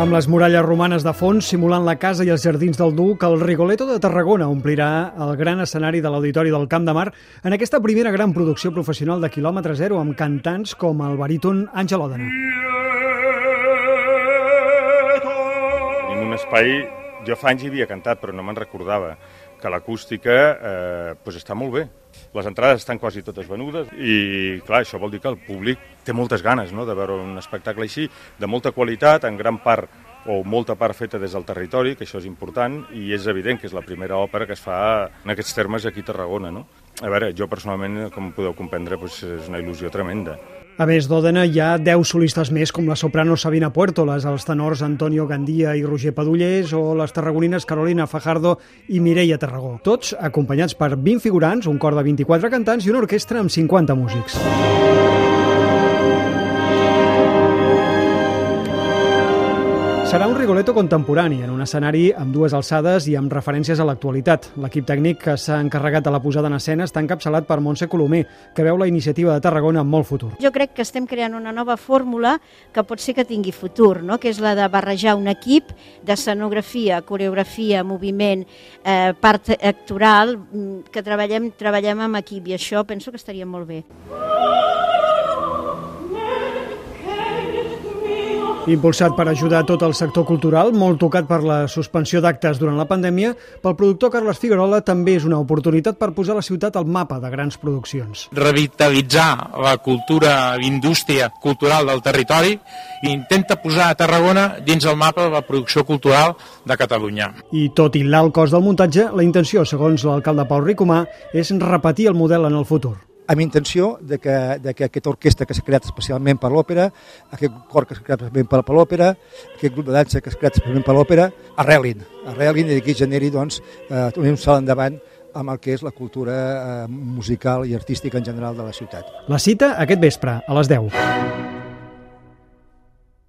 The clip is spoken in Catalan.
Amb les muralles romanes de fons, simulant la casa i els jardins del Duc, el Rigoletto de Tarragona omplirà el gran escenari de l'Auditori del Camp de Mar en aquesta primera gran producció professional de quilòmetre zero amb cantants com el baríton Àngel Òdena. En un espai, jo fa anys hi havia cantat, però no me'n recordava que l'acústica eh, pues està molt bé. Les entrades estan quasi totes venudes i, clar, això vol dir que el públic té moltes ganes no?, de veure un espectacle així, de molta qualitat, en gran part o molta part feta des del territori, que això és important, i és evident que és la primera òpera que es fa en aquests termes aquí a Tarragona. No? A veure, jo personalment, com podeu comprendre, doncs és una il·lusió tremenda. A més d'Òdena, hi ha 10 solistes més, com la soprano Sabina Puertolas, els tenors Antonio Gandia i Roger Padullers, o les tarragonines Carolina Fajardo i Mireia Tarragó. Tots acompanyats per 20 figurants, un cor de 24 cantants i una orquestra amb 50 músics. Serà un Rigoletto contemporani, en un escenari amb dues alçades i amb referències a l'actualitat. L'equip tècnic que s'ha encarregat de la posada en escena està encapçalat per Montse Colomer, que veu la iniciativa de Tarragona amb molt futur. Jo crec que estem creant una nova fórmula que pot ser que tingui futur, no? que és la de barrejar un equip d'escenografia, coreografia, moviment, eh, part actoral, mm, que treballem, treballem amb equip i això penso que estaria molt bé. Impulsat per ajudar tot el sector cultural, molt tocat per la suspensió d'actes durant la pandèmia, pel productor Carles Figuerola també és una oportunitat per posar la ciutat al mapa de grans produccions. Revitalitzar la cultura, l'indústria cultural del territori i intenta posar a Tarragona dins el mapa de la producció cultural de Catalunya. I tot i l'alt cost del muntatge, la intenció, segons l'alcalde Pau Ricomà, és repetir el model en el futur amb intenció de que, de que aquesta orquestra que s'ha creat especialment per l'òpera, aquest cor que s'ha creat especialment per, per l'òpera, aquest grup de dansa que s'ha creat especialment per l'òpera, arrelin, arrelin i d'aquí generi doncs, eh, un salt endavant amb el que és la cultura eh, musical i artística en general de la ciutat. La cita aquest vespre, a les 10.